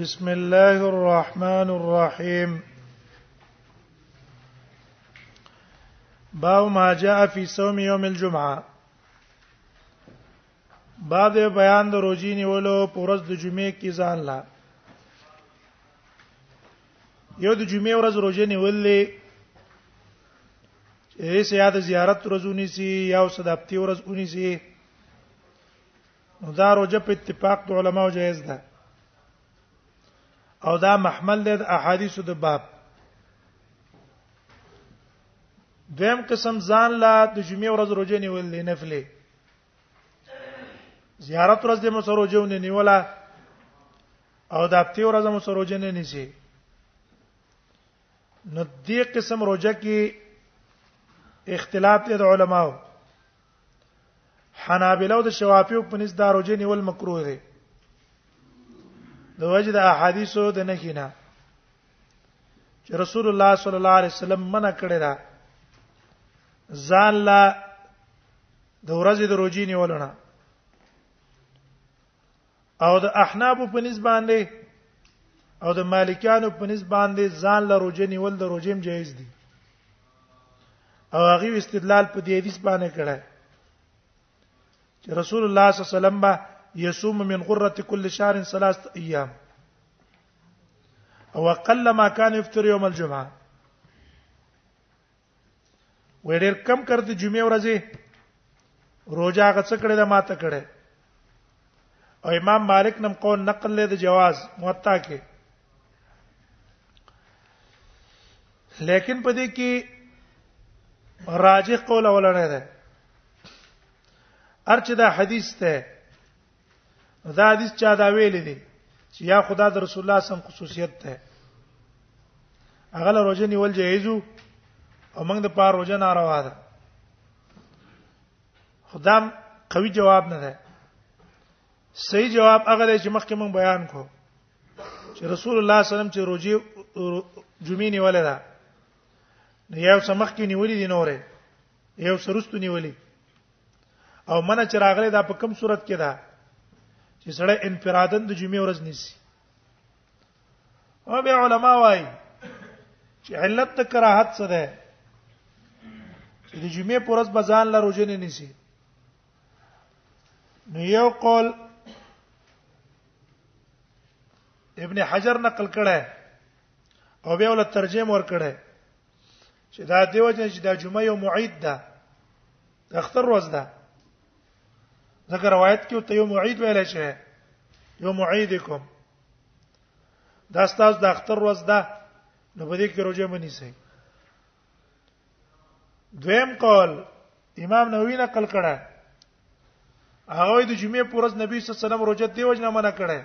بسم الله الرحمن الرحيم باب ما جاء في صوم يوم الجمعه باب بیان د روزي نیولو پورز د جمعې کې ځان لا یو د جمعې ورځ روزه نیولې چې سیاده زیارت ورځونی سي یا صداپتی ورځ اونی سي نو دا روزه په اتفاق د علماو جایز ده او دا محمل ده د احادیثو د باب دویم قسم ځان لا د جمعې ورځ روزه نیول نه نفلې زیارت ورځ د مسروجو نه نیولا او د هفته ورځ مسروجو نه نیسی نو دې قسم روزه کې اختلاف دي د علماو حنابلة او د شوافیو په نس دا روزه نیول مکروه دی د وجه د احادیثو د نهینا چې رسول الله صلی الله علیه وسلم منع کړی دا ځان لا د ورځې د روزي نیولونه او د احناب په نسبت باندې او د مالکیانو په نسبت باندې ځان له روزه نیول د روزم جایز دي او هغه استدلال په دې حدیث باندې کړه چې رسول الله صلی الله علیه وسلم با يصوم من غره كل شهر ثلاثه ايام او قل ما كان يفطر يوم الجمعه وې ډېر کم کړ د جمعې ورځې روزه هغه څه کړې ده ماته کړې او امام مالک نم قول نقل له د جواز موطا کې لیکن په دې کې راجح قول اولنې ده ارچ دا حدیث ته نو دا حدیث چا دا ویل دي چې یا خدا د رسول الله سم خصوصیت ده هغه له روزنی ول جایزو او موږ د پاره روزه ناروا ده خدام قوي جواب نه ده صحیح جواب هغه دی چې مخکې موږ بیان کو چې رسول الله صلی الله علیه وسلم چې روزي جمعې نیولې ده یو سمخ کې نیولې دي نورې یو سرستو نیولې او منه چې راغله دا په کوم صورت کې ده چې سړی انفرادن د جمعې ورځ نیسی او بیا علما وايي چې علت د کراهت څه ده چې د جمعې پر ورځ بزان لا روزه نه نیسی نو یو قول ابن حجر نقل کړه او بیا ول ترجمه ور کړه چې دا دیو جن چې دا جمعه یو معید ده د اختر ورځ ده ځکه روایت کې ته یو معید ویل شي یو معیدکم دا ستاسو د اختر ورځ ده نو په دې کې روزه منی سي دویم قول امام نووي نقل کړه هغه د جمعې پر ورځ نبی صلی الله علیه وسلم روزه دی وجنه منع کړه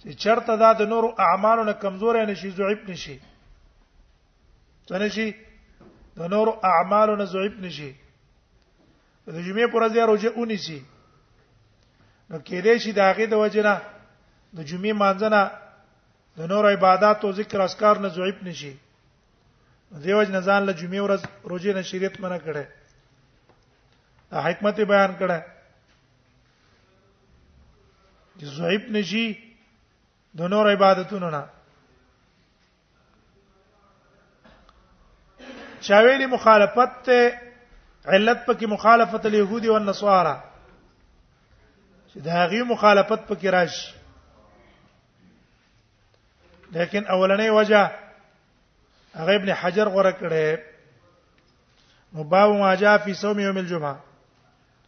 چې چرته دا د نور اعمالو نه کمزور نه شي ضعیف نشي څنګه شي د نور اعمالو نه ضعیف نشي د جمعې پر ورځ روزه اونې شي نو کې دې شي داغه د وجنه د جمعې مانځنه د نور عبادت او ذکر اسکار نه ضعیف نشي دیو جن ځان له جمعې ورځ روزه نه شریعت منع کړي حکمت بیان کړي چې ضعیف نشي د نور عبادتونو نه چاویلی مخالفت ته علت پکې مخالفت اليهودي او النصارى چې دا غي مخالفت پکې راشي لیکن اولنې وجہ هغه ابن حجر غره کړه نو باب ما جاء فی صوم یوم الجمعه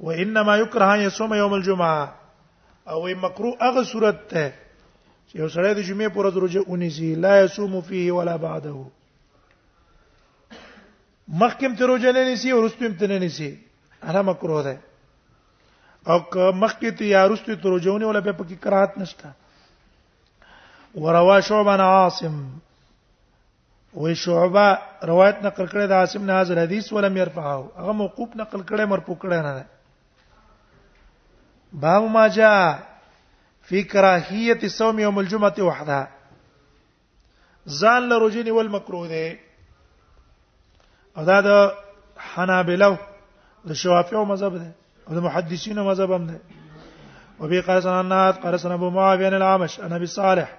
وانما يكره ان يصوم يوم الجمعه او مکروه هغه صورت ته چې یو سړی د جمعې پر ورځ روزه ونیسي لا يصوم فيه ولا بعده مخکم ته روزه نه نیسي او رستم ته نه نیسي هغه مکروه ده او مخکې ته یا رستم ته روزه ونی ولا به پکې کراهت نشته وروا شعبان عاصم وې شعبہ روایت نقل کړی د عاصم نه حاضر حدیث ولم يرفعه هغه موقوف نقل کړی مرفوع کړی نه ده باب ما جاء فی کراهیت الصوم یوم الجمعه وحدها ځان له روزي نیول مکروه دی او دا د حنابلو د شوافیو مذهب دی او د محدثینو مذهب هم دی وبي قال سنة النات قال سنة أبو معاوية عن العامش عن أبي صالح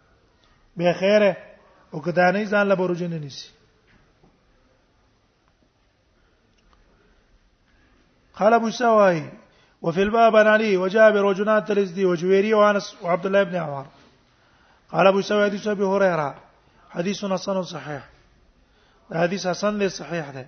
به خیره او که دانه ځان له بروج نه نیسی قال ابو سواي وفي الباب عن علي وجابر وجنات تلزدي وجويري وانس وعبد الله بن عمر قال ابو سواي حديث ابي هريره حديث حسن صحيح حديث حسن ليس صحيح ده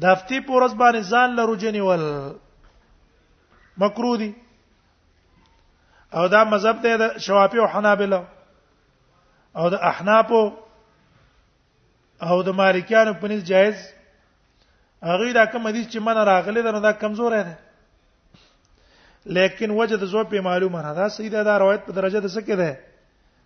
د هفته پورز باندې ځان لرو جنې ول مکروه دي او دا مذهب دی د شوافی او حنابلہ او د احناف او د مالکیانو په نس جایز هغه دا کوم حدیث چې من راغلی دا دا کمزور نه لیکن وجه د زو په معلومه نه دا سیده دا روایت په درجه د سکه ده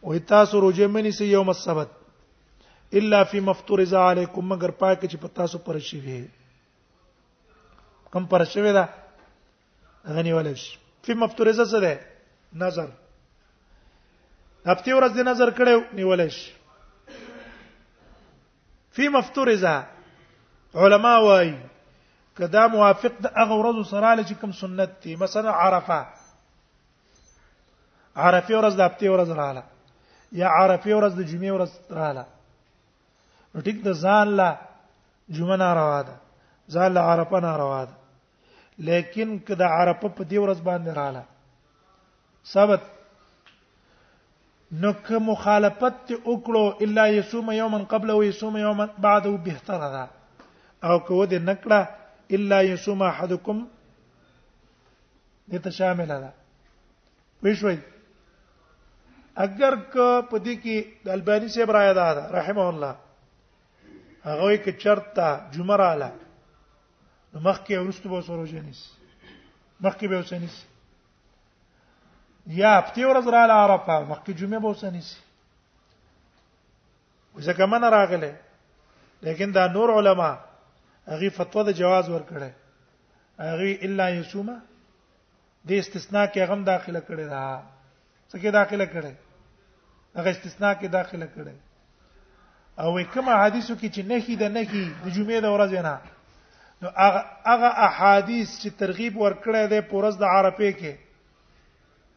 او تاسو روزه منی سي یوم السبت الا فی مفترض علیکم مگر پاک چې په تاسو پر شي وي کم پر شي وي دا غنی ولش فی مفترض څه ده نظر هفته ورځ د نظر کړو نیولش فی مفترض علما وای کدا موافق د هغه ورځو سره لچ کوم سنت دی مثلا عرفه عرفه ورځ د هفته ورځ رااله یا عرفه ورځ د جمعې ورځ رااله نو ټیک د ځان لا جمعه ناروا ده ځان لا عرفه ناروا ده لیکن که د عرفه په دې ورځ باندې رااله ثبت نو که مخالفت وکړو الا یصوم یوما قبل او یصوم یوما بعده بهتره ده او که ودې نکړه الا یصوم احدکم دې ته شامل ده وښوي اگر که په دې کې د الباني صاحب راي ده رحمه الله هغه وي ک چرته جمعه رااله نو مخکې ورستو به سره جنس مخکې به وسنیس یا په ورځ رااله عرفه مخکې جمعه به وسنیس ځکه من راغله لیکن دا نور علما هغه فتوا د جواز ورکړي هغه الا یسوما د استثناء کې غم داخله کړي دا څه کې داخله کړي هغه استثناء کې داخله کړي او کوم حدیثو کې چې نهي د نهي د جمعې د ورځې نه نو هغه احادیث چې ترغیب ورکړی دی پورز د عرفه کې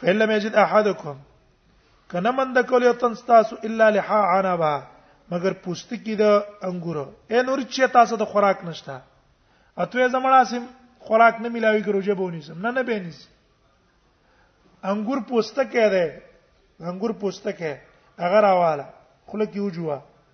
فإن لم يجد أحدكم کنه من د کول یو تن تاسو الا لحا عنبا مگر پوستکی د انګورو اے نور چې تاسو د خوراک نشتا اتوې زمړا سم خوراک نه ملاوي کې روزه بونی سم نه نه بینیس انګور پوستکی ده انګور پوستکی هغه راواله خله کې وجوه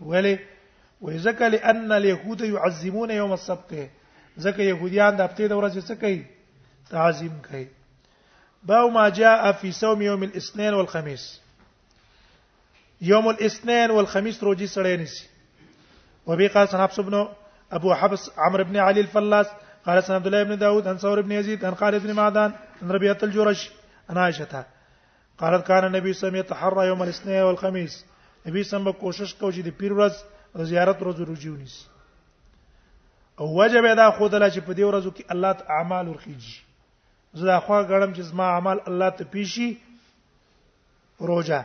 ولی وذک لان اليهود يعظمون يوم السبت ځکه يهوديان د هفته د ورځې څه کوي تعظیم کوي باو ما جاء في صوم يوم الاثنين والخميس يوم الاثنين والخميس روجي سړی نسی وبي قال سن حفص بن ابو حفص عمرو بن علي الفلاس قال سن عبد الله بن داود عن ثور بن يزيد عن خالد بن معدان عن ربيعه الجرش عن عائشه قالت کان نبی سم يتحرى يوم الاثنين والخميس نبی سم به کوشش کوي چې د پیر ورځ زیارت ورځ رجوع ونیسي او وجب دا خود لا چې په دې ورځو کې الله ته اعمال ورخیږي زه دا خو غړم چې زما اعمال الله ته پیشي روزه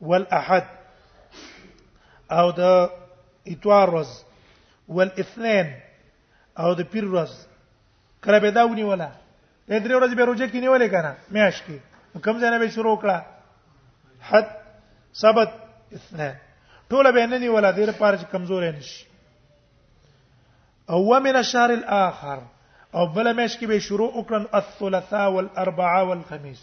والاحد او د اتوار ورځ والاثنين او د پیر ورځ کله به دا ونیوله د درې ورځې به روزه کې نیولې کنه میاش کې کوم ځای نه به شروع کړه حد سبت اثنين ټول به نه نیوله د لپاره چې کمزور نه شي او ومن الشهر الاخر او بل مېش کې به شروع وکړن الثلاثاء والاربعاء والخميس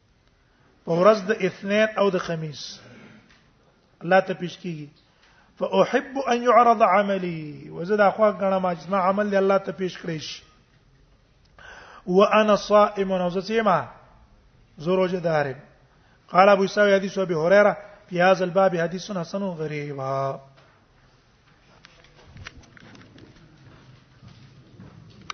په ورځ د اثنين او د خميس الله ته پیش کیږي فاحب ان يعرض عملي وزدا خو غنه ما جسمه عمل دی الله ته پیش کړی شي وانا صائم وزسيما زروج دار قال ابو سعيد حديث ابي هريره في هذا الباب حديث حسن غريب